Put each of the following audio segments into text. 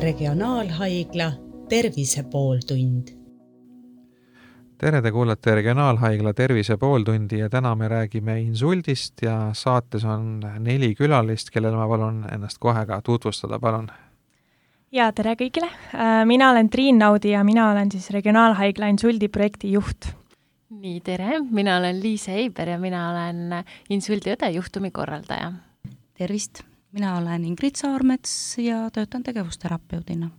Regionaalhaigla Tervise pooltund. tere, te kuulate Regionaalhaigla Tervise pooltundi ja täna me räägime insuldist ja saates on neli külalist, kellele ma palun ennast kohe ka tutvustada, palun. ja tere kõigile, äh, mina olen Triin Naudi ja mina olen siis Regionaalhaigla insuldi projekti juht. nii, tere, mina olen Liise Eiber ja mina olen insuldiõde juhtumi korraldaja. tervist, mina olen Ingrid Saarmets ja töötan tegevusterapeudina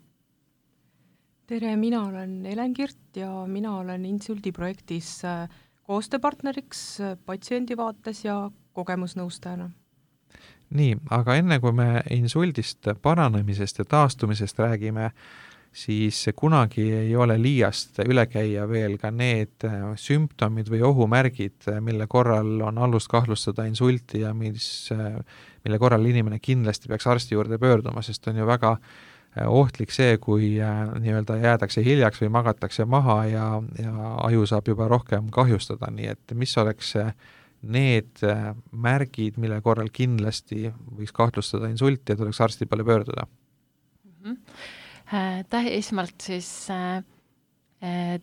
tere, mina olen Helen Kirt ja mina olen Insuldi projektis äh, koostööpartneriks äh, patsiendi vaates ja kogemusnõustajana. nii, aga enne kui me insuldist paranemisest ja taastumisest räägime, siis kunagi ei ole liiast üle käia veel ka need äh, sümptomid või ohumärgid, mille korral on alust kahtlustada insulti ja mis, mille korral inimene kindlasti peaks arsti juurde pöörduma, sest on ju väga äh, Äh, ohtlik see, kui äh, nii-öelda jäädakse hiljaks või magatakse maha ja, ja aju saab juba rohkem kahjustada, nii et mis oleks äh, need märgid, mille korral kindlasti võiks kahtlustada insulti ja tuleks arsti poole pöörduda mm? -hmm. Täh-, esmalt siis äh,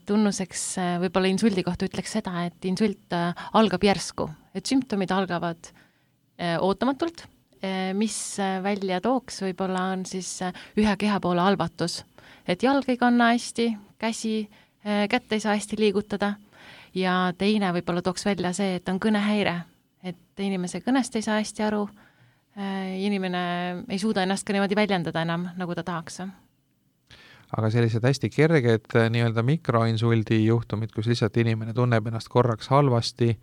tunnuseks võib-olla insuldi kohta ütleks seda, et insult algab järsku, et sümptomid algavad ootamatult. Eh, mis eh, välja tooks, võib-olla on siis ühe kehapoole halvatus. et jalg ei kanna hästi, käsi, kätt ei saa hästi liigutada. Ja teine võib-olla tooks välja see, et on kõnehäire, et inimese kõnest ei saa hästi aru, inimene ei suuda ennast ka niimoodi väljendada enam, nagu ta tahaks. Aga sellised hästi kerged nii-öelda mikroinsuldi juhtumid, kus lihtsalt inimene tunneb ennast korraks halvasti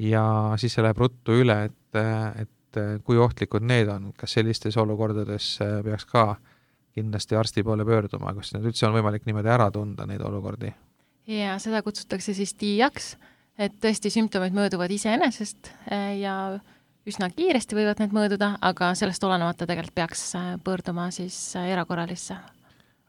ja siis see läheb ruttu üle, et, et äh, kui ohtlikud need on, kas sellistes olukordades äh, peaks ka kindlasti arsti poole pöörduma, kas need üldse on võimalik niimoodi ära tunda, neid olukordi? jaa, seda kutsutakse siis TIA-ks, et tõesti sümptomid mööduvad iseenesest äh, ja üsna kiiresti võivad need mööduda, aga sellest olenemata tegelikult peaks pöörduma siis erakorralisse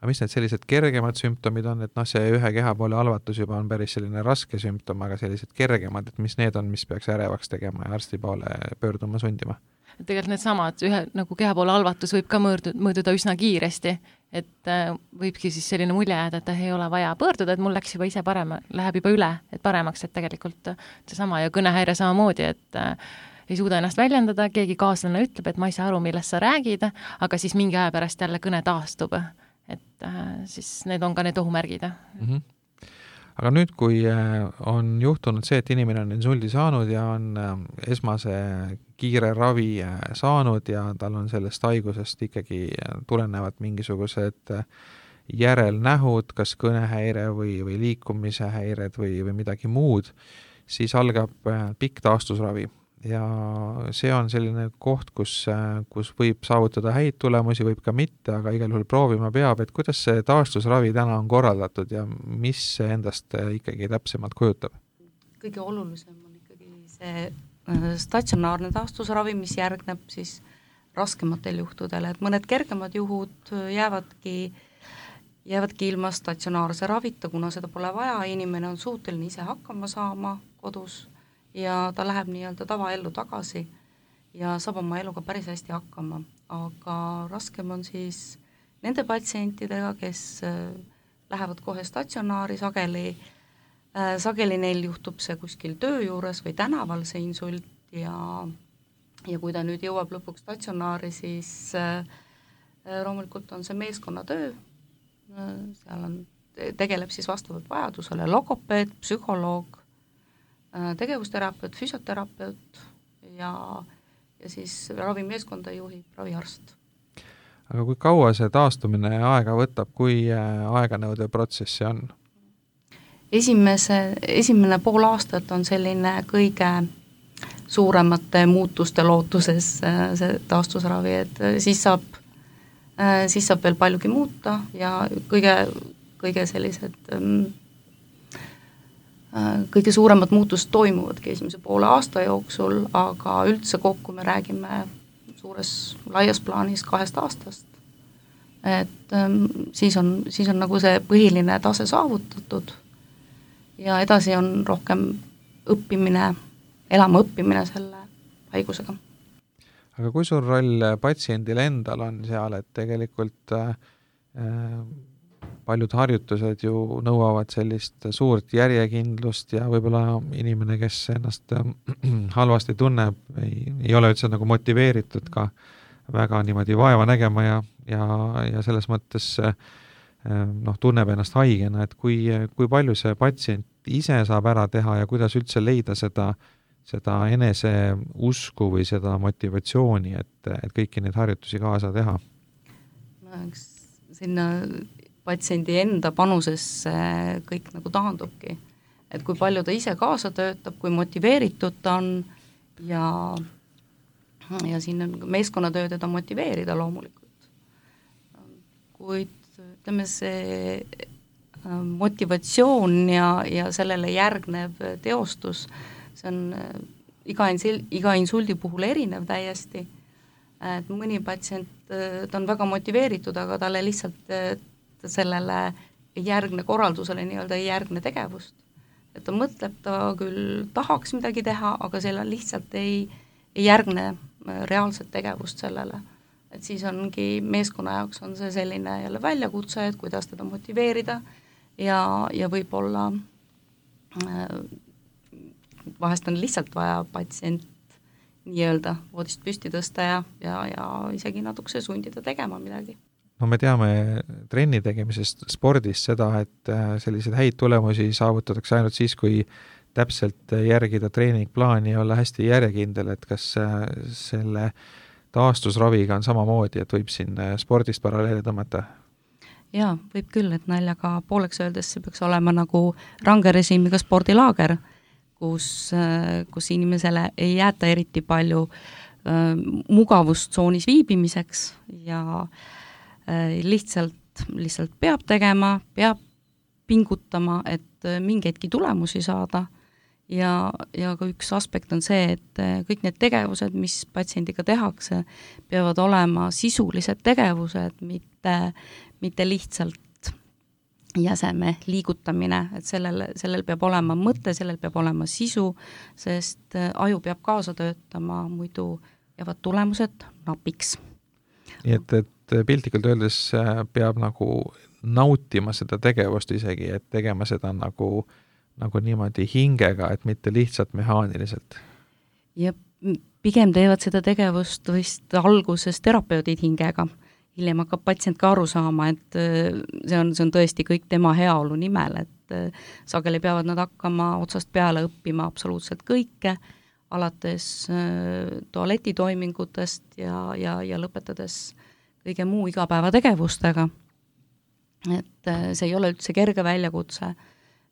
aga mis need sellised kergemad sümptomid on, et noh, see ühe kehapoole halvatus juba on päris selline raske sümptom, aga sellised kergemad, et mis need on, mis peaks ärevaks tegema ja arsti poole pöörduma sundima? tegelikult needsamad, ühe nagu kehapoole halvatus võib ka mõõrdu-, mõõduda üsna kiiresti, et äh, võibki siis selline mulje jääda, et ei ole vaja pöörduda, et mul läks juba ise parem, läheb juba üle, et paremaks, et tegelikult seesama ja kõnehäire samamoodi, et äh, ei suuda ennast väljendada, keegi kaaslane ütleb, et ma ei saa aru, millest sa räägid, aga siis mingi aja pärast jälle kõne taastub et äh, siis need on ka need ohumärgid mm. -hmm aga nüüd, kui äh, on juhtunud see, et inimene on insuldi saanud ja on äh, esmase kiire ravi saanud ja tal on sellest haigusest ikkagi tulenevad mingisugused järelnähud, kas kõnehäire või, või liikumise häired või, või midagi muud, siis algab pikk taastusravi ja see on selline koht, kus, kus võib saavutada häid tulemusi, võib ka mitte, aga igal juhul proovima peab, et kuidas see taastusravi täna on korraldatud ja mis see endast ikkagi täpsemalt kujutab? kõige olulisem on ikkagi see äh, statsionaarne taastusravi, mis järgneb siis raskematel juhtudel, et mõned kergemad juhud jäävadki, jäävadki ilma statsionaarse ravita, kuna seda pole vaja, inimene on suuteline ise hakkama saama kodus ja ta läheb nii-öelda tavaellu tagasi ja saab oma eluga päris hästi hakkama, aga raskem on siis nende patsientidega, kes äh, lähevad kohe statsionaari, sageli. Äh,, sageli neil juhtub see kuskil töö juures või tänaval, see insult, ja ja kui ta nüüd jõuab lõpuks statsionaari, siis äh, loomulikult on see meeskonnatöö seal on, tegeleb siis vastavalt vajadusele logopeed, psühholoog, tegevusterapeut, füsioterapeut ja, ja siis ravimeeskonda juhib raviarst. aga kui kaua see taastumine aega võtab, kui äh, aeganõudev protsess see on? esimese, esimene pool aastat on selline kõige suuremate muutuste lootuses äh, see taastusravi, et siis saab, siis saab veel paljugi muuta ja kõige, kõige sellised ähm, Äh, kõige suuremad muutused toimuvadki esimese poole aasta jooksul, aga üldse kokku me räägime suures, laias plaanis kahest aastast. et ähm, siis on, siis on nagu see põhiline tase saavutatud ja edasi on rohkem õppimine, elama õppimine selle haigusega. aga kui suur roll patsiendil endal on seal, et tegelikult äh, paljud harjutused ju nõuavad sellist suurt järjekindlust ja võib-olla inimene, kes ennast halvasti tunneb, ei, ei ole üldse nagu motiveeritud ka väga niimoodi vaeva nägema ja, ja, ja selles mõttes noh, tunneb ennast haigena, et kui, kui palju see patsient ise saab ära teha ja kuidas üldse leida seda, seda eneseusku või seda motivatsiooni, et, et kõiki neid harjutusi kaasa teha? no eks sinna patsiendi enda panusesse kõik nagu taandubki. et kui palju ta ise kaasa töötab, kui motiveeritud ta on ja, ja siin on meeskonnatöö teda motiveerida loomulikult. kuid ütleme, see motivatsioon ja, ja sellele järgnev teostus, see on iga insil-, iga insuldi puhul erinev täiesti, et mõni patsient, ta on väga motiveeritud, aga talle lihtsalt sellele ei järgne korraldusele nii-öelda ei järgne tegevust. et ta mõtleb, ta küll tahaks midagi teha, aga sellel lihtsalt ei, ei järgne äh, reaalset tegevust sellele. et siis ongi, meeskonna jaoks on see selline jälle väljakutse, et kuidas teda motiveerida ja, ja võib-olla äh, vahest on lihtsalt vaja patsient nii-öelda voodist püsti tõsta ja, ja, ja isegi natukese sundida tegema midagi no me teame trenni tegemisest spordis seda, et äh, selliseid häid tulemusi saavutatakse ainult siis, kui täpselt järgida treeningplaani ja olla hästi järjekindel, et kas äh, selle taastusraviga on samamoodi, et võib siin äh, spordist paralleele tõmmata? jaa, võib küll, et naljaga pooleks öeldes see peaks olema nagu range režiimiga spordilaager, kus, kus inimesele ei jäeta eriti palju äh, mugavustsoonis viibimiseks ja äh, lihtsalt, lihtsalt peab tegema, peab pingutama, et äh, mingeidki tulemusi saada ja, ja ka üks aspekt on see, et äh, kõik need tegevused, mis patsiendiga tehakse, peavad olema sisulised tegevused, mitte, mitte lihtsalt jäseme liigutamine, et sellel, sellel peab olema mõte, sellel peab olema sisu, sest aju peab kaasa töötama, muidu jäävad tulemused napiks. nii et, et et piltlikult öeldes äh, peab nagu nautima seda tegevust isegi, et tegema seda nagu, nagu niimoodi hingega, et mitte lihtsalt mehaaniliselt. ja pigem teevad seda tegevust vist alguses terapeudid hingega, hiljem hakkab patsient ka aru saama, et äh, see on, see on tõesti kõik tema heaolu nimel, et äh, sageli peavad nad hakkama otsast peale õppima absoluutselt kõike, alates tualetitoimingutest ja, ja, ja lõpetades kõige muu igapäevategevustega. et äh, see ei ole üldse kerge väljakutse,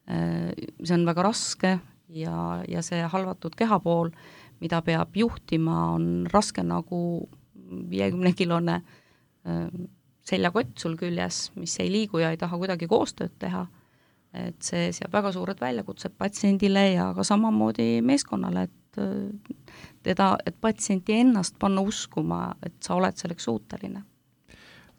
äh, see on väga raske ja, ja see halvatud kehapool, mida peab juhtima, on raske nagu viiekümnekilone äh, seljakott sul küljes, mis ei liigu ja ei taha kuidagi koostööd teha, et see seab väga suured väljakutsed patsiendile ja ka samamoodi meeskonnale, et teda, et patsienti ennast panna uskuma, et sa oled selleks suuteline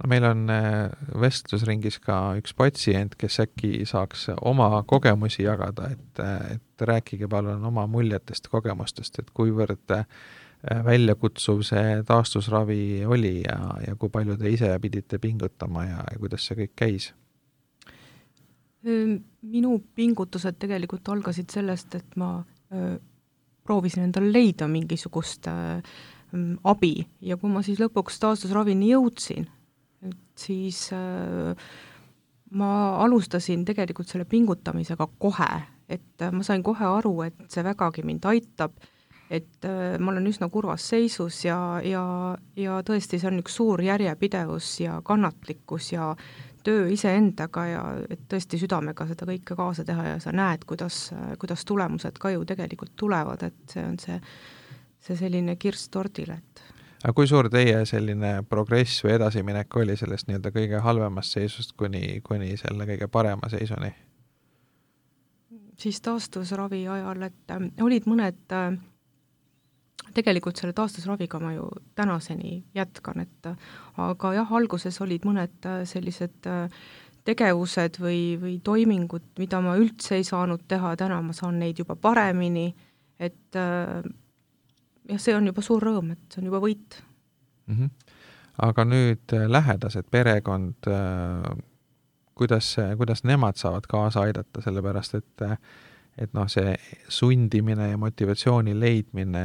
meil on äh, vestlusringis ka üks patsient, kes äkki saaks oma kogemusi jagada, et, et rääkige palun oma muljetest, kogemustest, et kuivõrd äh, väljakutsuv see taastusravi oli ja, ja kui palju te ise pidite pingutama ja, ja kuidas see kõik käis? minu pingutused tegelikult algasid sellest, et ma proovisin endale leida mingisugust abi ja kui ma siis lõpuks taastusravini jõudsin, et siis äh, ma alustasin tegelikult selle pingutamisega kohe, et äh, ma sain kohe aru, et see vägagi mind aitab, et äh, ma olen üsna kurvas seisus ja, ja, ja tõesti, see on üks suur järjepidevus ja kannatlikkus ja töö iseendaga ja et tõesti südamega seda kõike kaasa teha ja sa näed, kuidas, kuidas tulemused ka ju tegelikult tulevad, et see on see, see selline kirss tordil, et aga kui suur teie selline progress või edasiminek oli sellest nii-öelda kõige halvemast seisust kuni, kuni selle kõige parema seisuni? siis taastusravi ajal, et äh, olid mõned äh, tegelikult selle taastusraviga ma ju tänaseni jätkan, et äh, aga jah, alguses olid mõned äh, sellised äh, tegevused või, või toimingud, mida ma üldse ei saanud teha, täna ma saan neid juba paremini, et jah, see on juba suur rõõm, et see on juba võit mm. -hmm. aga nüüd äh, lähedased, perekond, äh, kuidas, kuidas nemad saavad kaasa aidata, sellepärast et et noh, see sundimine ja motivatsiooni leidmine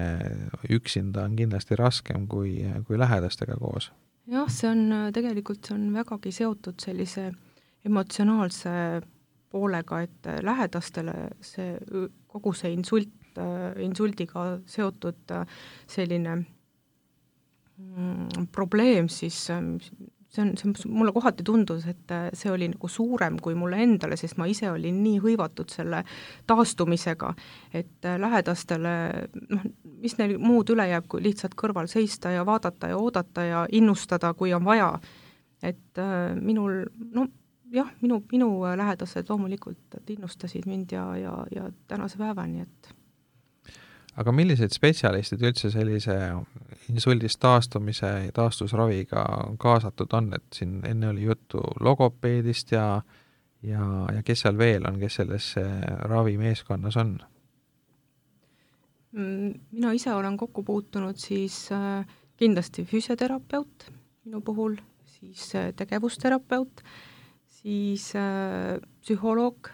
üksinda on kindlasti raskem kui, kui lähedastega koos. jah, see on tegelikult, see on vägagi seotud sellise emotsionaalse poolega, et lähedastele see, kogu see insult, insuldiga seotud selline mm, probleem siis, see on, see on, mulle kohati tundus, et see oli nagu suurem kui mulle endale, sest ma ise olin nii hõivatud selle taastumisega, et lähedastele noh, mis neil muud üle jääb, kui lihtsalt kõrval seista ja vaadata ja oodata ja innustada, kui on vaja. et äh, minul, no jah, minu, minu lähedased loomulikult innustasid mind ja, ja, ja tänase päevani, et aga millised spetsialistid üldse sellise insuldist taastumise ja taastusraviga kaasatud on, et siin enne oli juttu logopeedist ja ja, ja kes seal veel on, kes selles ravimeeskonnas on? Mm, mina ise olen kokku puutunud siis äh, kindlasti füsioterapeut minu puhul, siis äh, tegevusterapeut, siis äh, psühholoog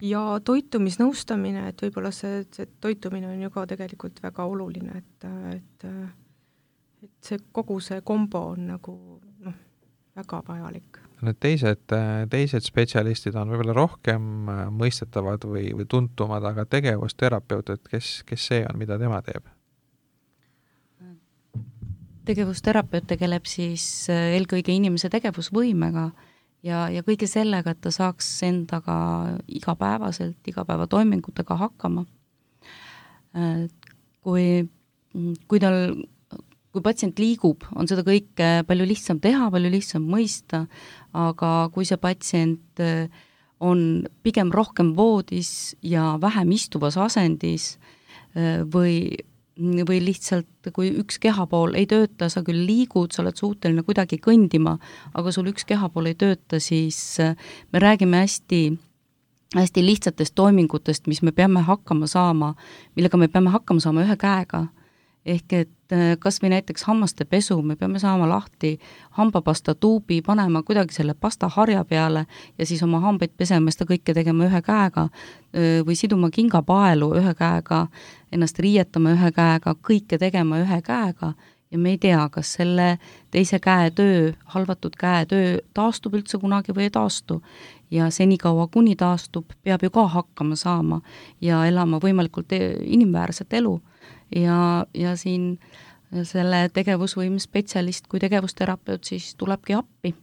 ja toitumisnõustamine, et võib-olla see, see toitumine on ju ka tegelikult väga oluline, et, et et see kogu see kombo on nagu noh, väga vajalik. Need teised, teised spetsialistid on võib-olla rohkem mõistetavad või, või tuntumad, aga tegevusterapeut, et kes, kes see on, mida tema teeb? tegevusterapeut tegeleb siis eelkõige inimese tegevusvõimega ja, ja kõige sellega, et ta saaks endaga igapäevaselt, igapäevatoimingutega hakkama. kui, kui tal, kui patsient liigub, on seda kõike palju lihtsam teha, palju lihtsam mõista, aga kui see patsient on pigem rohkem voodis ja vähem istuvas asendis või või lihtsalt, kui üks kehapool ei tööta, sa küll liigud, sa oled suuteline kuidagi kõndima, aga sul üks kehapool ei tööta, siis äh, me räägime hästi hästi lihtsatest toimingutest, mis me peame hakkama saama, millega me peame hakkama saama ühe käega ehk et äh, kas või näiteks hammaste pesu, me peame saama lahti hambapasta tuubi, panema kuidagi selle pastaharja peale ja siis oma hambaid pesema, seda kõike tegema ühe käega või siduma kingapaelu ühe käega, ennast riietama ühe käega, kõike tegema ühe käega ja me ei tea, kas selle teise käe töö, halvatud käe töö taastub üldse kunagi või ei taastu. ja senikaua, kuni taastub, peab ju ka hakkama saama ja elama võimalikult e-, inimväärset elu ja, ja siin selle tegevusvõime spetsialist kui tegevusterapeut siis tulebki appi.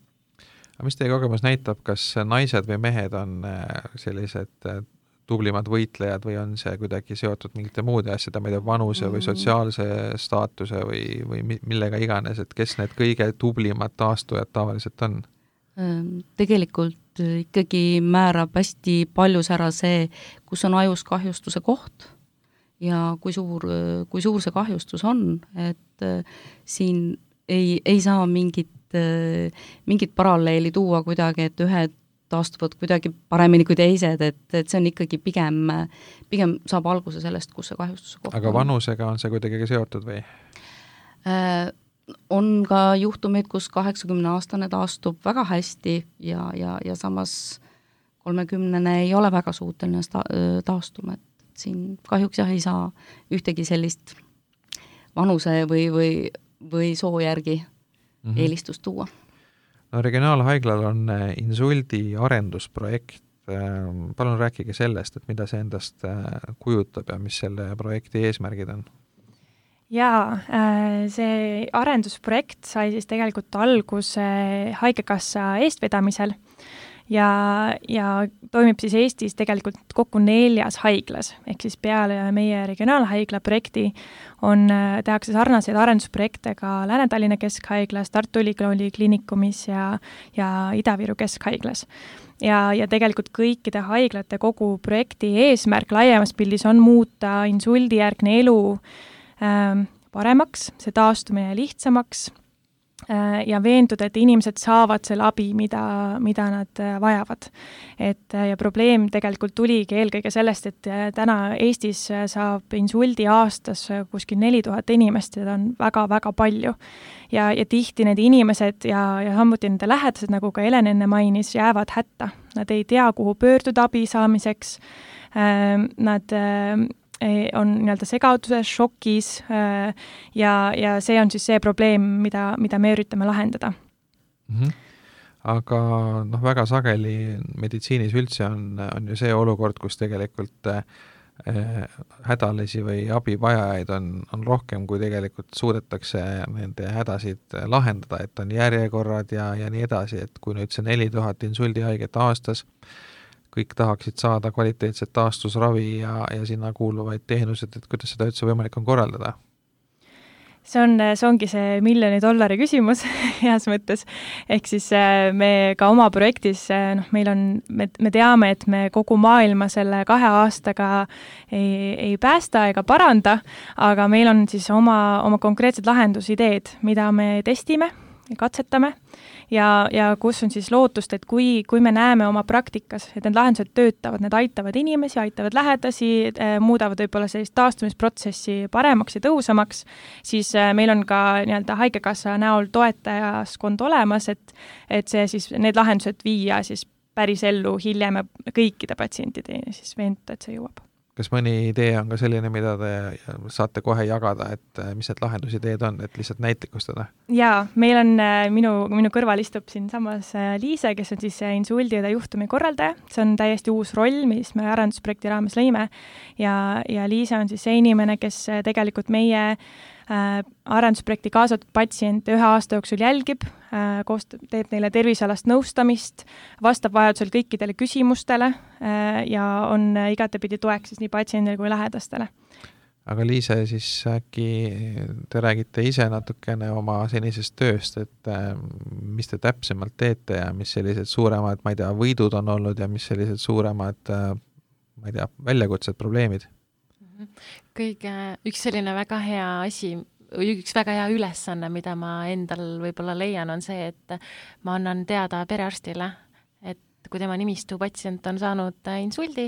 aga mis teie kogemus näitab, kas naised või mehed on äh, sellised äh, tublimad võitlejad või on see kuidagi seotud mingite muude asjade, ma ei tea, vanuse või mm. sotsiaalse staatuse või, või millega iganes, et kes need kõige tublimad taastujad tavaliselt on? Ehm, tegelikult ikkagi määrab hästi paljus ära see, kus on ajus kahjustuse koht ja kui suur, kui suur see kahjustus on, et äh, siin ei, ei saa mingit, äh, mingit paralleeli tuua kuidagi, et ühed taastuvad kuidagi paremini kui teised, et, et see on ikkagi pigem, pigem saab alguse sellest, kus see kahjustuse koht aga vanusega on see kuidagi seotud või? Äh, on ka juhtumeid, kus kaheksakümneaastane taastub väga hästi ja, ja, ja samas kolmekümnene ei ole väga suuteline sta-, taastuma, et et siin kahjuks jah, ei saa ühtegi sellist vanuse või, või, või soo järgi mm -hmm. eelistust tuua. no Regionaalhaiglal on äh, insuldi arendusprojekt, ähm, palun rääkige sellest, et mida see endast äh, kujutab ja mis selle projekti eesmärgid on? jaa, äh, see arendusprojekt sai siis tegelikult alguse Haigekassa eestvedamisel ja, ja toimib siis Eestis tegelikult kokku neljas haiglas, ehk siis peale meie regionaalhaigla projekti on, tehakse sarnaseid arendusprojekte ka Lääne-Tallinna Keskhaiglas, Tartu Ülikooli Kliinikumis ja, ja Ida-Viru Keskhaiglas. Ja, ja tegelikult kõikide haiglate kogu projekti eesmärk laiemas pildis on muuta insuldijärgne elu ähm, paremaks, see taastumine lihtsamaks. Äh, ja veenduda, et inimesed saavad selle abi, mida, mida nad äh, vajavad. et äh, ja probleem tegelikult tuligi eelkõige sellest, et täna Eestis saab insuldi aastas kuskil neli tuhat inimest, seda on väga-väga palju. ja, ja tihti need inimesed ja, ja samuti nende lähedased, nagu ka Helen enne mainis, jäävad hätta. Nad ei tea, kuhu pöörduda abi saamiseks, nad on nii-öelda segaduses, šokis äh, ja, ja see on siis see probleem, mida, mida me üritame lahendada mm. -hmm aga noh, väga sageli meditsiinis üldse on, on ju see olukord, kus tegelikult äh, hädalisi või abivajajaid on, on rohkem, kui tegelikult suudetakse nende hädasid lahendada, et on järjekorrad ja, ja nii edasi, et kui nüüd see neli tuhat insuldihaiget aastas äh, kõik tahaksid saada kvaliteetset taastusravi ja, ja sinna kuuluvaid teenuseid, et kuidas seda üldse võimalik on korraldada? see on, see ongi see miljoni dollari küsimus heas mõttes. ehk siis äh, me ka oma projektis, äh, noh, meil on, me, me teame, et me kogu maailma selle kahe aastaga ei, ei päästa ega paranda, aga meil on siis oma, oma konkreetsed lahendusideed, mida me testime katsetame ja, ja kus on siis lootust, et kui, kui me näeme oma praktikas, et need lahendused töötavad, need aitavad inimesi, aitavad lähedasi, eh, muudavad võib-olla sellist taastumisprotsessi paremaks ja tõhusamaks, siis eh, meil on ka nii-öelda Haigekassa näol toetajaskond olemas, et et see siis, need lahendused viia siis päris ellu hiljem ja kõikide patsientideni siis veenda, et see jõuab kas mõni idee on ka selline, mida te saate kohe jagada, et äh, mis need lahendusideed on, et lihtsalt näitlikustada? jaa, meil on äh, minu, minu kõrval istub siinsamas äh, Liise, kes on siis insuldiõde juhtumi korraldaja, see on täiesti uus roll, mis me arendusprojekti raames lõime ja, ja Liise on siis see inimene, kes tegelikult meie Äh, arendusprojekti kaasatud patsiente ühe aasta jooksul jälgib, äh, koostab, teeb neile tervisealast nõustamist, vastab vajadusel kõikidele küsimustele äh, ja on igatepidi toeks siis nii patsiendile kui lähedastele aga Liise, siis äkki te räägite ise natukene oma senisest tööst, et mis te täpsemalt teete ja mis sellised suuremad, ma ei tea, võidud on olnud ja mis sellised suuremad, ma ei tea, väljakutsed, probleemid? Kõige, üks selline väga hea asi, üks väga hea ülesanne, mida ma endal võib-olla leian, on see, et ma annan teada perearstile, et kui tema nimistu patsient on saanud insuldi,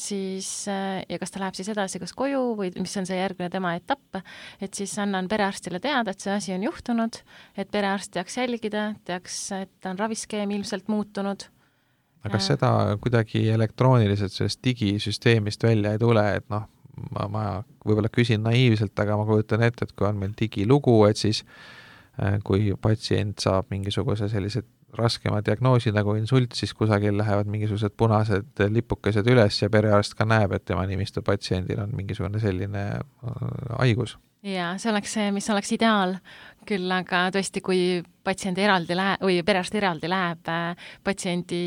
siis ja kas ta läheb siis edasi kas koju või mis on see järgmine tema etapp, et siis annan perearstile teada, et see asi on juhtunud, et perearst teaks jälgida, teaks, et on raviskeem ilmselt muutunud. Aga kas seda kuidagi elektrooniliselt sellest digisüsteemist välja ei tule, et noh, ma, ma võib-olla küsin naiivselt, aga ma kujutan ette, et kui on meil digilugu, et siis äh, kui patsient saab mingisuguse sellise raskema diagnoosi nagu insult, siis kusagil lähevad mingisugused punased lipukesed üles ja perearst ka näeb, et tema nimistu patsiendil on mingisugune selline äh, haigus. jaa, see oleks see, mis oleks ideaal, küll aga tõesti, kui patsient eraldi läheb või perearst eraldi läheb äh, patsiendi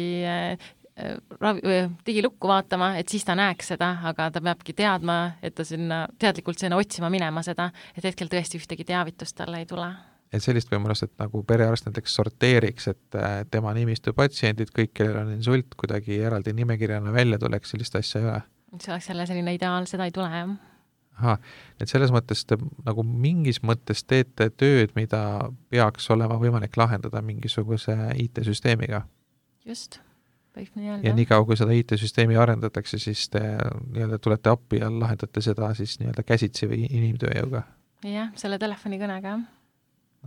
ravi, digilukku vaatama, et siis ta näeks seda, aga ta peabki teadma, et ta sinna, teadlikult sinna otsima minema seda, et hetkel tõesti ühtegi teavitust talle ei tule. et sellist võimalust, et nagu perearst näiteks sorteeriks, et tema nimistu patsiendid, kõik, kellel on insult, kuidagi eraldi nimekirjana välja tuleks, sellist asja ei ole? see oleks jälle selline ideaal, seda ei tule, jah. ahah, et selles mõttes te nagu mingis mõttes teete tööd, mida peaks olema võimalik lahendada mingisuguse IT-süsteemiga? just võib nii öelda. ja niikaua, kui seda IT-süsteemi arendatakse, siis te nii-öelda tulete appi ja lahendate seda siis nii-öelda käsitsi või inimtööjõuga? jah, selle telefonikõnega, jah.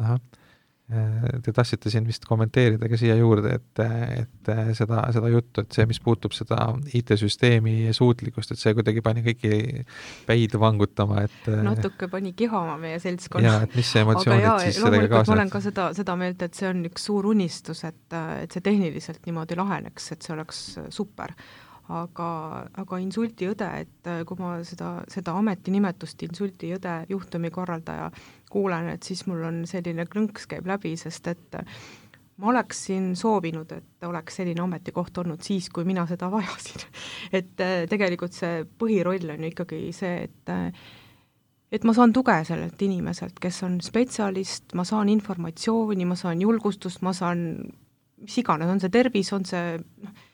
ahah te tahtsite siin vist kommenteerida ka siia juurde, et, et seda, seda juttu, et see, mis puutub seda IT-süsteemi suutlikkust, et see kuidagi pani kõiki päid vangutama, et natuke pani kihama meie seltskonna. jaa, et mis emotsioonid jaa, siis sellega kaasnevad? ma olen ka seda, seda meelt, et see on üks suur unistus, et, et see tehniliselt niimoodi laheneks, et see oleks super aga, aga insuldiõde, et kui ma seda, seda ametinimetust insuldiõde juhtumi korraldaja kuulen, et siis mul on selline klõnks käib läbi, sest et ma oleksin soovinud, et oleks selline ametikoht olnud siis, kui mina seda vajasin. et äh, tegelikult see põhiroll on ju ikkagi see, et äh, et ma saan tuge sellelt inimeselt, kes on spetsialist, ma saan informatsiooni, ma saan julgustust, ma saan mis iganes, on see tervis, on see noh,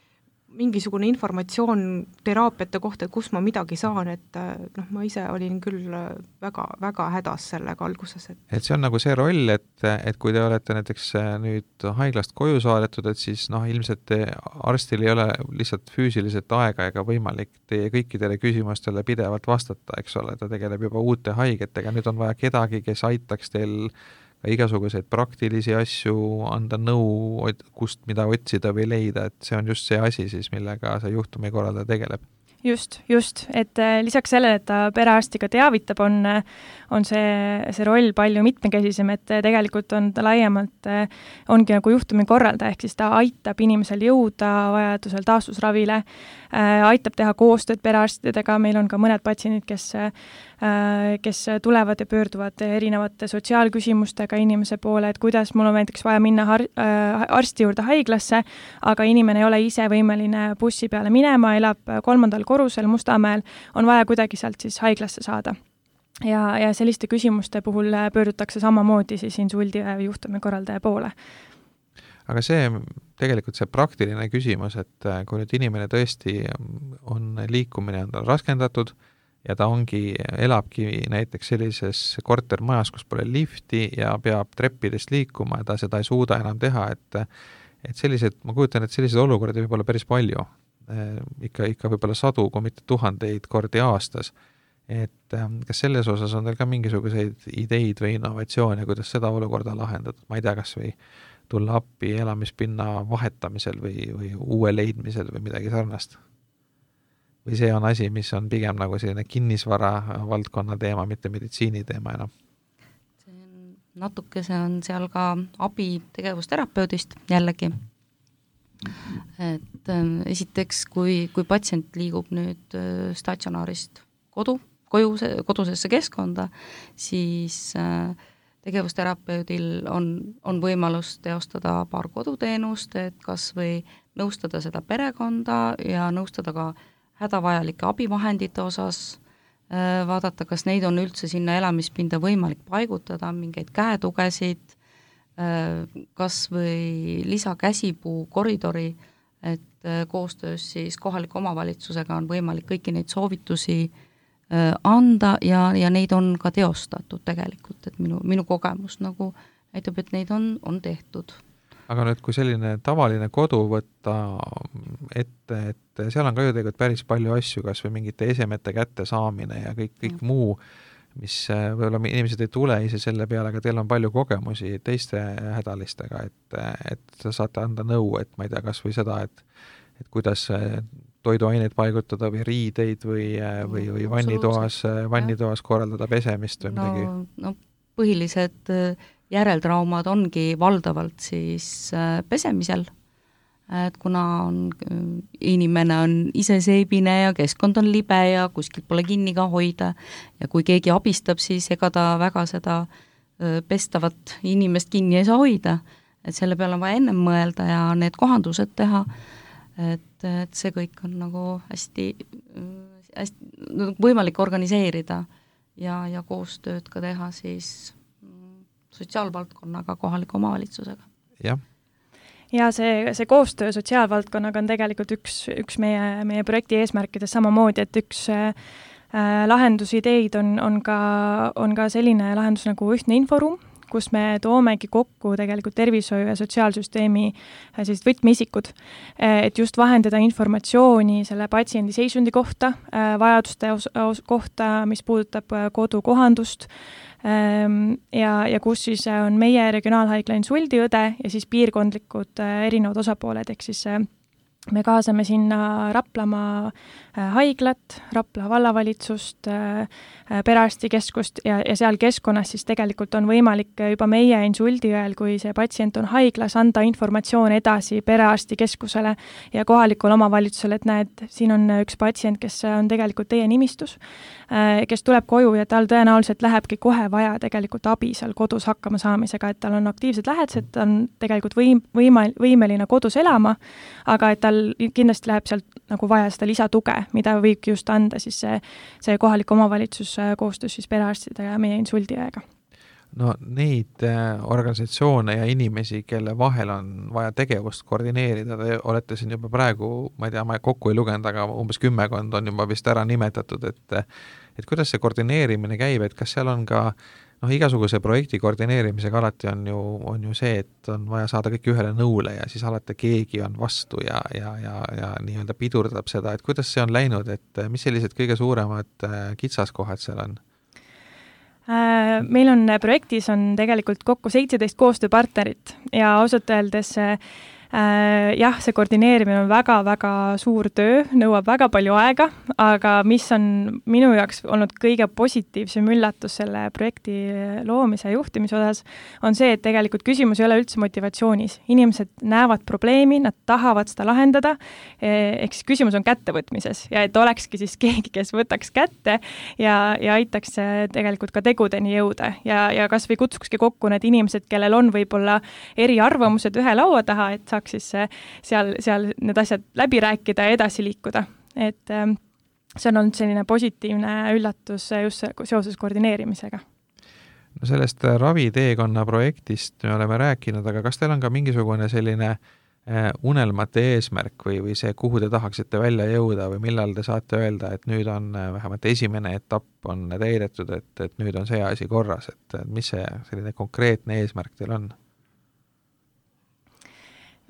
mingisugune informatsioon teraapiate kohta, et kust ma midagi saan, et noh, ma ise olin küll väga, väga hädas sellega alguses, et et see on nagu see roll, et, et kui te olete näiteks nüüd haiglast koju saadetud, et siis noh, ilmselt arstil ei ole lihtsalt füüsiliselt aega ega võimalik teie kõikidele küsimustele pidevalt vastata, eks ole, ta tegeleb juba uute haigetega, nüüd on vaja kedagi, kes aitaks teil ka igasuguseid praktilisi asju, anda nõu, kust mida otsida või leida, et see on just see asi siis, millega see juhtumikorraldaja tegeleb. Just, just, et äh, lisaks sellele, et ta perearsti ka teavitab, on, on see, see roll palju mitmekesisem, et tegelikult on ta laiemalt, äh, ongi nagu juhtumikorraldaja, ehk siis ta aitab inimesel jõuda vajadusel taastusravile, äh, aitab teha koostööd perearstidega, meil on ka mõned patsiendid, kes Äh, kes tulevad ja pöörduvad erinevate sotsiaalküsimustega inimese poole, et kuidas mul on näiteks vaja minna har-, äh, arsti juurde haiglasse, aga inimene ei ole ise võimeline bussi peale minema, elab kolmandal korrusel Mustamäel, on vaja kuidagi sealt siis haiglasse saada ja, ja selliste küsimuste puhul pöördutakse samamoodi siis insuldi juhtumikorraldaja poole. aga see, tegelikult see praktiline küsimus, et kui nüüd inimene tõesti on, liikumine on tal raskendatud, ja ta ongi, elabki näiteks sellises kortermajas, kus pole lifti ja peab treppidest liikuma ja ta seda ei suuda enam teha, et et sellised, ma kujutan, et selliseid olukordi võib olla päris palju. ikka, ikka võib-olla sadu, kui mitte tuhandeid kordi aastas. et kas selles osas on teil ka mingisuguseid ideid või innovatsioone, kuidas seda olukorda lahendada, ma ei tea, kas või tulla appi elamispinna vahetamisel või, või uue leidmisel või midagi sarnast või see on asi, mis on pigem nagu selline kinnisvara valdkonna teema, mitte meditsiini teema enam? natukese on seal ka abi tegevusterapeudist jällegi, et äh, esiteks, kui, kui patsient liigub nüüd äh, statsionaarist kodu, koju, kodusesse keskkonda, siis äh, tegevusterapeudil on, on võimalus teostada paar koduteenust, et kas või nõustada seda perekonda ja nõustada ka äh, hädavajalike abivahendite osas, äh, vaadata, kas neid on üldse sinna elamispinda võimalik paigutada, mingeid käetugesid, äh, kas või lisakäsipuu koridori, et äh, koostöös siis kohaliku omavalitsusega on võimalik kõiki neid soovitusi anda ja, ja neid on ka teostatud tegelikult, et minu, minu kogemus nagu näitab, et neid on, on tehtud aga nüüd, kui selline tavaline kodu võtta ette, et seal on ka ju tegelikult päris palju asju, kas või mingite esemete kättesaamine ja kõik, kõik mm. muu, mis äh, võib-olla inimesed ei tule ise selle peale, aga teil on palju kogemusi teiste hädalistega, et, et te saate anda nõu, et ma ei tea, kas või seda, et et kuidas äh, toiduaineid paigutada või riideid või, äh, või, või vannitoas, vannitoas korraldada pesemist või midagi no,? no põhilised järeltraumad ongi valdavalt siis äh, pesemisel, et kuna on, äh, inimene on iseseibine ja keskkond on libe ja kuskilt pole kinni ka hoida ja kui keegi abistab, siis ega ta väga seda äh, pestavat inimest kinni ei saa hoida. et selle peale on vaja ennem mõelda ja need kohandused teha, et, et see kõik on nagu hästi, hästi võimalik organiseerida ja, ja koostööd ka teha siis sotsiaalvaldkonnaga, kohaliku omavalitsusega. jah ja see, see koostöö sotsiaalvaldkonnaga on tegelikult üks, üks meie, meie projekti eesmärkidest samamoodi, et üks äh, lahendusideid on, on ka, on ka selline lahendus nagu ühtne inforuum, kus me toomegi kokku tegelikult tervishoiu ja sotsiaalsüsteemi äh, sellised võtmeisikud, äh, et just vahendada informatsiooni selle patsiendi seisundi kohta, äh, vajaduste os-, os kohta, mis puudutab kodukohandust, Ehm, ja, ja kus siis on meie regionaalhaigla insuldiõde ja siis piirkondlikud erinevad osapooled, ehk siis me kaasame sinna Raplamaa haiglat, Rapla vallavalitsust, äh, äh, perearstikeskust ja, ja seal keskkonnas siis tegelikult on võimalik juba meie insuldi ajal, kui see patsient on haiglas, anda informatsioon edasi perearstikeskusele ja kohalikule omavalitsusele, et näed, siin on üks patsient, kes on tegelikult teie nimistus, kes tuleb koju ja tal tõenäoliselt lähebki kohe vaja tegelikult abi seal kodus hakkama saamisega, et tal on aktiivsed lähedased, ta on tegelikult võim-, võima-, võimeline kodus elama, aga et ta tal kindlasti läheb sealt nagu vaja seda lisatuge, mida võibki just anda siis see, see kohalik omavalitsus äh, koostöös siis perearstide ja meie insuldiõega no neid äh, organisatsioone ja inimesi, kelle vahel on vaja tegevust koordineerida, te olete siin juba praegu, ma ei tea, ma kokku ei lugenud, aga umbes kümmekond on juba vist ära nimetatud, et et kuidas see koordineerimine käib, et kas seal on ka noh, igasuguse projekti koordineerimisega alati on ju, on ju see, et on vaja saada kõik ühele nõule ja siis alati keegi on vastu ja, ja, ja, ja nii-öelda pidurdab seda, et kuidas see on läinud, et mis sellised kõige suuremad äh, kitsaskohad seal on? Äh, meil on projektis on tegelikult kokku seitseteist koostööpartnerit ja ausalt öeldes Äh, jah, see koordineerimine on väga-väga suur töö, nõuab väga palju aega, aga mis on minu jaoks olnud kõige positiivsem üllatus selle projekti loomise ja juhtimise osas, on see, et tegelikult küsimus ei ole üldse motivatsioonis. inimesed näevad probleemi, nad tahavad seda lahendada, e, ehk siis küsimus on kättevõtmises ja et olekski siis keegi, kes võtaks kätte ja, ja aitaks tegelikult ka tegudeni jõuda ja, ja kas või kutsukski kokku need inimesed, kellel on võib-olla eriarvamused ühe laua taha, et saaks saaks siis seal, seal need asjad läbi rääkida ja edasi liikuda, et ähm, see on olnud selline positiivne üllatus just seoses koordineerimisega no sellest raviteekonna projektist me oleme rääkinud, aga kas teil on ka mingisugune selline äh, unelmate eesmärk või, või see, kuhu te tahaksite välja jõuda või millal te saate öelda, et nüüd on äh, vähemalt esimene etapp on täidetud, et, et nüüd on see asi korras, et mis see selline konkreetne eesmärk teil on?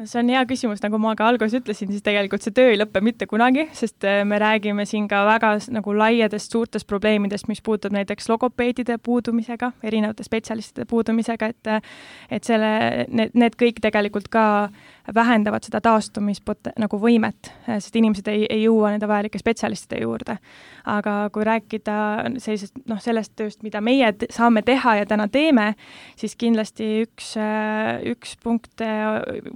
See on hea küsimus, nagu ma ka alguses ütlesin, siis tegelikult see töö ei lõpe mitte kunagi, sest äh, me räägime siin ka väga nagu laiadest suurtest probleemidest, mis puudutab näiteks logopeedide puudumisega, erinevate spetsialistide puudumisega, et et selle, need, need kõik tegelikult ka vähendavad seda taastumispot-, nagu võimet, sest inimesed ei, ei jõua nende vajalike spetsialistide juurde. aga kui rääkida sellisest, noh, sellest tööst, mida meie saame teha ja täna teeme, siis kindlasti üks, üks punkt,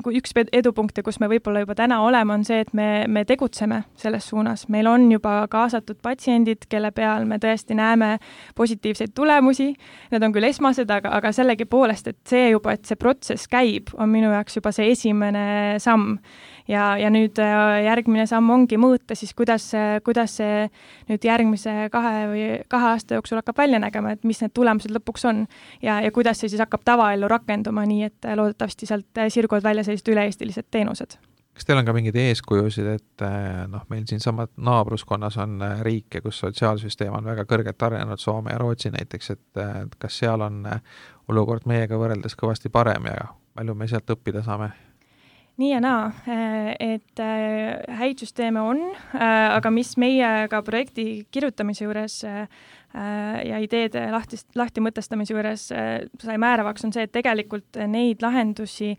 üks edupunkte, kus me võib-olla juba täna oleme, on see, et me, me tegutseme selles suunas. meil on juba kaasatud patsiendid, kelle peal me tõesti näeme positiivseid tulemusi, need on küll esmased, aga, aga sellegipoolest, et see juba, et see protsess käib, on minu jaoks juba see esimene samm. ja, ja nüüd äh, järgmine samm ongi mõõta siis, kuidas, kuidas see nüüd järgmise kahe või kahe aasta jooksul hakkab välja nägema, et mis need tulemused lõpuks on ja, ja kuidas see siis hakkab tavaellu rakenduma, nii et loodetavasti sealt sirguvad välja sellised üle üle-eestilised teenused. kas teil on ka mingeid eeskujusid, et noh, meil siinsamas naabruskonnas on riike, kus sotsiaalsüsteem on väga kõrgelt arenenud, Soome ja Rootsi näiteks, et kas seal on olukord meiega võrreldes kõvasti parem ja palju me sealt õppida saame? Nii ja naa, et häid süsteeme on, aga mis meie ka projekti kirjutamise juures ja ideede lahti, lahti mõtestamise juures sai määravaks, on see, et tegelikult neid lahendusi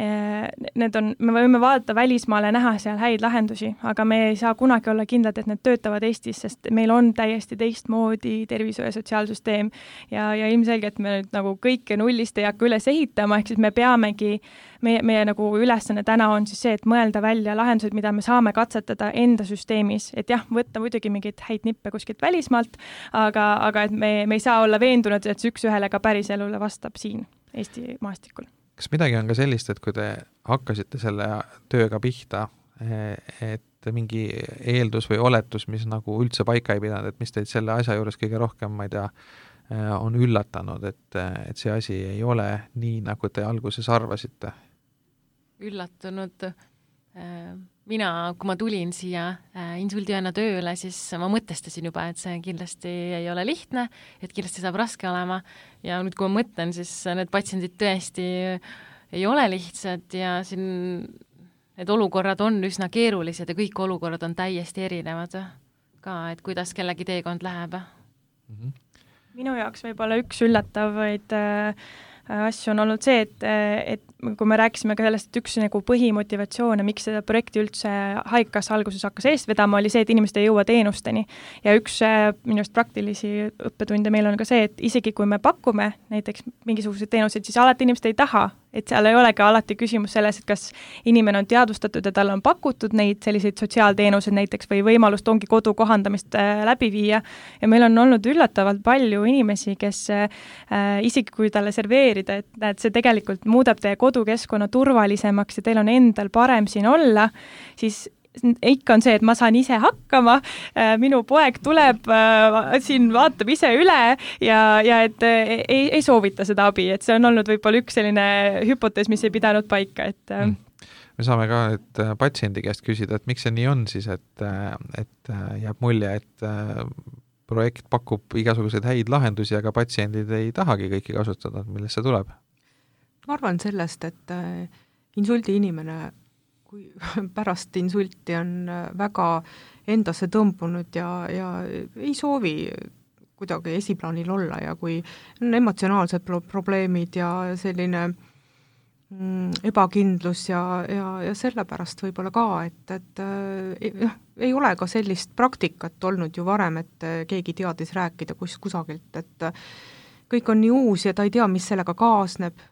Need on, me võime vaadata välismaale näha seal häid lahendusi, aga me ei saa kunagi olla kindlad, et need töötavad Eestis, sest meil on täiesti teistmoodi tervishoiu- ja sotsiaalsüsteem. ja, ja ilmselgelt me nüüd nagu kõike nullist ei hakka üles ehitama, ehk siis me peamegi, meie, meie nagu ülesanne täna on siis see, et mõelda välja lahendused, mida me saame katsetada enda süsteemis, et jah, võtta muidugi mingeid häid nippe kuskilt välismaalt, aga, aga et me, me ei saa olla veendunud, et see üks-ühele ka päriselule vastab siin Eesti maastikul kas midagi on ka sellist, et kui te hakkasite selle tööga pihta, et mingi eeldus või oletus, mis nagu üldse paika ei pidanud, et mis teid selle asja juures kõige rohkem, ma ei tea, on üllatanud, et, et see asi ei ole nii, nagu te alguses arvasite? üllatunud äh, mina, kui ma tulin siia äh, insuldiõena tööle, siis ma mõtestasin juba, et see kindlasti ei ole lihtne, et kindlasti saab raske olema ja nüüd, kui ma mõtlen, siis need patsiendid tõesti ei ole lihtsad ja siin need olukorrad on üsna keerulised ja kõik olukorrad on täiesti erinevad ka, et kuidas kellegi teekond läheb mm. -hmm. minu jaoks võib-olla üks üllatavaid äh, asju on olnud see, et, et kui me rääkisime ka sellest, et üks nagu põhimotivatsioone, miks seda projekti üldse Haigekassa alguses hakkas eest vedama, oli see, et inimesed ei jõua teenusteni. ja üks äh, minu arust praktilisi õppetunde meil on ka see, et isegi kui me pakume näiteks mingisuguseid teenuseid, siis alati inimesed ei taha et seal ei olegi alati küsimus selles, et kas inimene on teadvustatud ja talle on pakutud neid selliseid sotsiaalteenuseid näiteks või võimalust ongi kodu kohandamist äh, läbi viia. ja meil on olnud üllatavalt palju inimesi, kes äh, isegi kui talle serveerida, et näed, see tegelikult muudab teie kodukeskkonna turvalisemaks ja teil on endal parem siin olla, siis ikka on see, et ma saan ise hakkama, minu poeg tuleb siin, vaatab ise üle ja, ja et ei, ei soovita seda abi, et see on olnud võib-olla üks selline hüpotees, mis ei pidanud paika, et mm. Me saame ka nüüd patsiendi käest küsida, et miks see nii on siis, et, et jääb mulje, et projekt pakub igasuguseid häid lahendusi, aga patsiendid ei tahagi kõiki kasutada, millest see tuleb? ma arvan sellest, et äh, insuldi inimene, kui pärast insulti on äh, väga endasse tõmbunud ja, ja ei soovi kuidagi esiplaanil olla ja kui on emotsionaalsed pro-, probleemid ja selline äh, Mm, ebakindlus ja, ja, ja sellepärast võib-olla ka, et, et jah, ei ole ka sellist praktikat olnud ju varem, et äh, keegi teadis rääkida kus, kusagilt, et äh, kõik on nii uus ja ta ei tea, mis sellega kaasneb,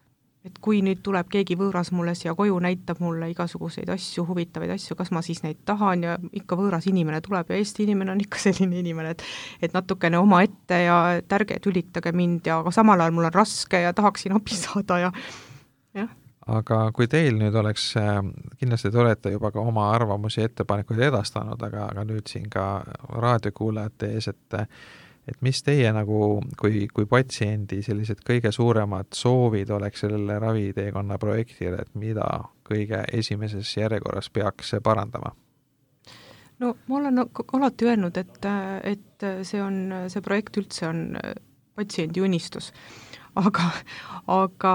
et kui nüüd tuleb keegi võõras mulle siia koju, näitab mulle igasuguseid asju, huvitavaid asju, kas ma siis neid tahan ja ikka võõras inimene tuleb ja Eesti inimene on ikka selline inimene, et et natukene omaette ja et ärge tülitage mind ja aga samal ajal mul on raske ja tahaksin abi saada ja jah. Aga kui teil nüüd oleks, äh, kindlasti te olete juba ka oma arvamusi ettepanekuid edastanud, aga, aga nüüd siin ka raadiokuulajate ees, et et mis teie nagu, kui, kui patsiendi sellised kõige suuremad soovid oleks sellele raviteekonna projektile, et mida kõige esimeses järjekorras peaks parandama? no ma olen alati öelnud, et, et see on, see projekt üldse on patsiendi unistus. aga, aga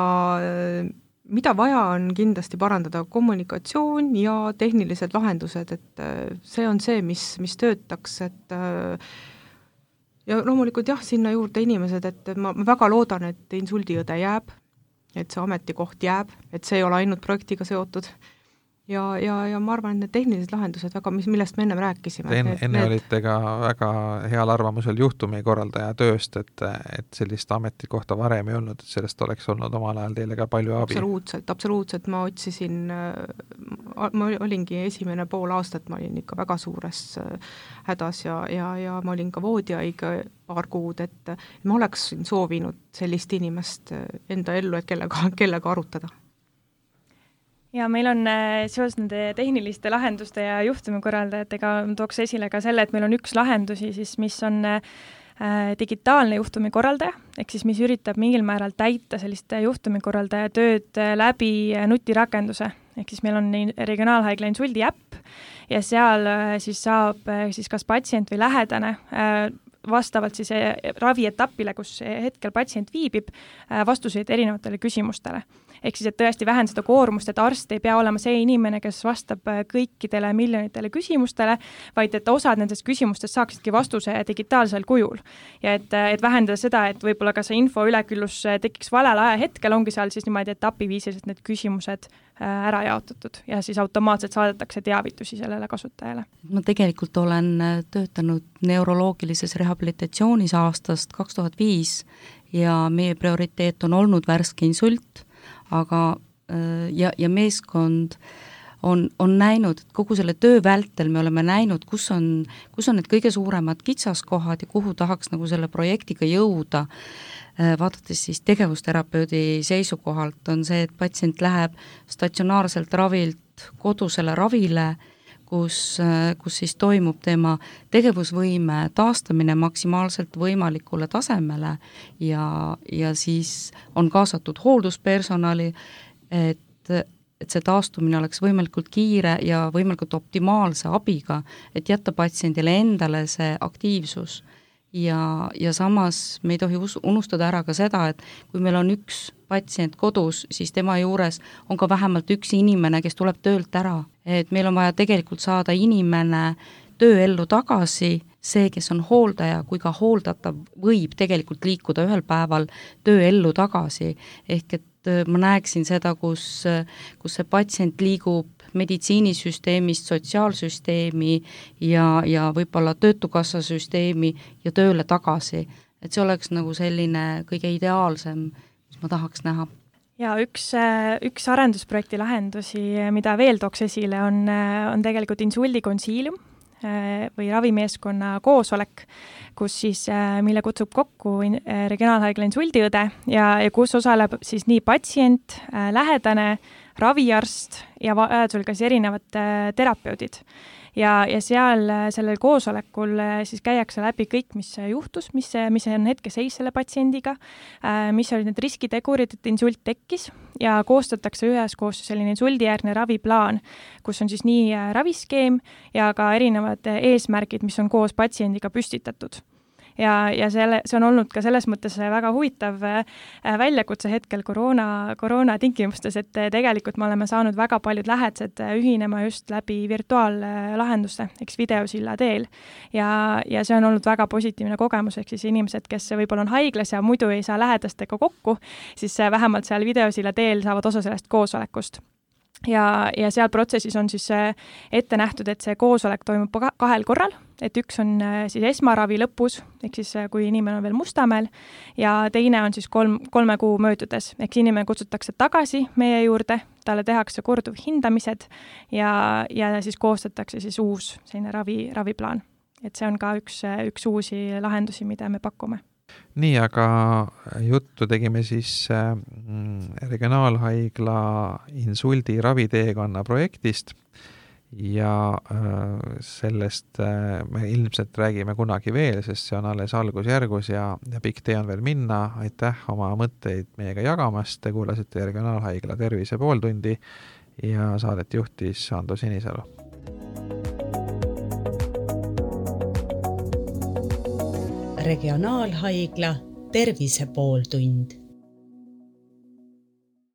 mida vaja, on kindlasti parandada kommunikatsioon ja tehnilised lahendused, et see on see, mis, mis töötaks, et ja loomulikult jah, sinna juurde inimesed, et ma, ma väga loodan, et insuldiõde jääb, et see ametikoht jääb, et see ei ole ainult projektiga seotud ja, ja, ja ma arvan, et need tehnilised lahendused väga, mis, millest me ennem rääkisime. Enne, enne need... olite ka väga heal arvamusel juhtumikorraldaja tööst, et, et sellist ametikohta varem ei olnud, et sellest oleks olnud omal ajal teile ka palju abi. absoluutselt, absoluutselt, ma otsisin, ma olingi esimene pool aastat, ma olin ikka väga suures äh, hädas ja, ja, ja ma olin ka voodihaige paar kuud, et ma oleksin soovinud sellist inimest äh, enda ellu, et kellega, kellega arutada ja meil on äh, seoses nende tehniliste lahenduste ja juhtumikorraldajatega, tooks esile ka selle, et meil on üks lahendusi siis, mis on äh, digitaalne juhtumikorraldaja, ehk siis mis üritab mingil määral täita sellist juhtumikorraldaja tööd äh, läbi nutirakenduse, ehk siis meil on regionaalhaigla insuldi äpp ja seal siis saab siis kas patsient või lähedane vastavalt siis ravietapile, kus hetkel patsient viibib, vastuseid erinevatele küsimustele ehk siis, et tõesti vähendada koormust, et arst ei pea olema see inimene, kes vastab äh, kõikidele miljonitele küsimustele, vaid et osad nendest küsimustest saaksidki vastuse digitaalsel kujul. ja et, äh, et vähendada seda, et võib-olla ka see info üleküllus äh, tekiks valel ajahetkel, ongi seal siis niimoodi etapiviisiliselt need küsimused ära jaotatud ja siis automaatselt saadetakse teavitusi sellele kasutajale. ma tegelikult olen töötanud neuroloogilises rehabilitatsioonis aastast kaks tuhat viis ja meie prioriteet on olnud värske insult aga äh, ja, ja meeskond on, on näinud, et kogu selle töö vältel me oleme näinud, kus on, kus on need kõige suuremad kitsaskohad ja kuhu tahaks nagu selle projektiga jõuda, äh, vaadates siis tegevusterapeudi seisukohalt, on see, et patsient läheb statsionaarselt ravilt kodusele ravile äh, kus, kus siis toimub tema tegevusvõime taastamine maksimaalselt võimalikule tasemele ja, ja siis on kaasatud hoolduspersonali, et, et see taastumine oleks võimalikult kiire ja võimalikult optimaalse abiga, et jätta patsiendile endale see aktiivsus ja, ja samas me ei tohi us-, unustada ära ka seda, et kui meil on üks patsient kodus, siis tema juures on ka vähemalt üks inimene, kes tuleb töölt ära. et meil on vaja tegelikult saada inimene tööellu tagasi, see, kes on hooldaja kui ka hooldatav, võib tegelikult liikuda ühel päeval tööellu tagasi, ehk et äh, ma näeksin seda, kus, kus see patsient liigub meditsiinisüsteemist sotsiaalsüsteemi ja, ja võib-olla Töötukassa süsteemi ja tööle tagasi. et see oleks nagu selline kõige ideaalsem, mis ma tahaks näha ja üks, üks arendusprojekti lahendusi, mida veel tooks esile, on, on tegelikult insuldi konsiilium või ravimeeskonna koosolek, kus siis, mille kutsub kokku Regionaalhaigla insuldiõde ja, ja kus osaleb siis nii patsient, lähedane, raviarst ja vajadusel ka siis erinevad terapeudid ja, ja seal sellel koosolekul siis käiakse läbi kõik, mis juhtus, mis, mis on hetkeseis selle patsiendiga, mis olid need riskitegurid, et insult tekkis. Ja koostatakse üheskoos selline insuldijärgne raviplaan, kus on siis nii raviskeem ja ka erinevad eesmärgid, mis on koos patsiendiga püstitatud ja, ja selle, see on olnud ka selles mõttes väga huvitav äh, väljakutse hetkel koroona, koroona tingimustes, et äh, tegelikult me oleme saanud väga paljud lähedased äh, ühinema just läbi virtuaallahenduste, eks videosilla teel. ja, ja see on olnud väga positiivne kogemus, ehk siis inimesed, kes võib-olla on haiglas ja muidu ei saa lähedastega kokku, siis vähemalt seal videosilla teel saavad osa sellest koosolekust ja, ja seal protsessis on siis ette nähtud, et see koosolek toimub kahel korral, et üks on äh, siis esmaravi lõpus, ehk siis äh, kui inimene on veel Mustamäel, ja teine on siis kolm, kolme kuu möödudes, ehk siis inimene kutsutakse tagasi meie juurde, talle tehakse korduvhindamised ja, ja siis koostatakse siis uus selline ravi, raviplaan. et see on ka üks, üks uusi lahendusi, mida me pakume. Nii, aga juttu tegime siis äh, regionaalhaigla insuldi raviteekonna projektist ja äh, sellest äh, me ilmselt räägime kunagi veel, sest see on alles algusjärgus ja, ja pikk tee on veel minna, aitäh oma mõtteid meiega jagamast, te kuulasite Regionaalhaigla Tervise pooltundi ja saadet juhtis Ando Sinisalu. regionaalhaigla Tervise pooltund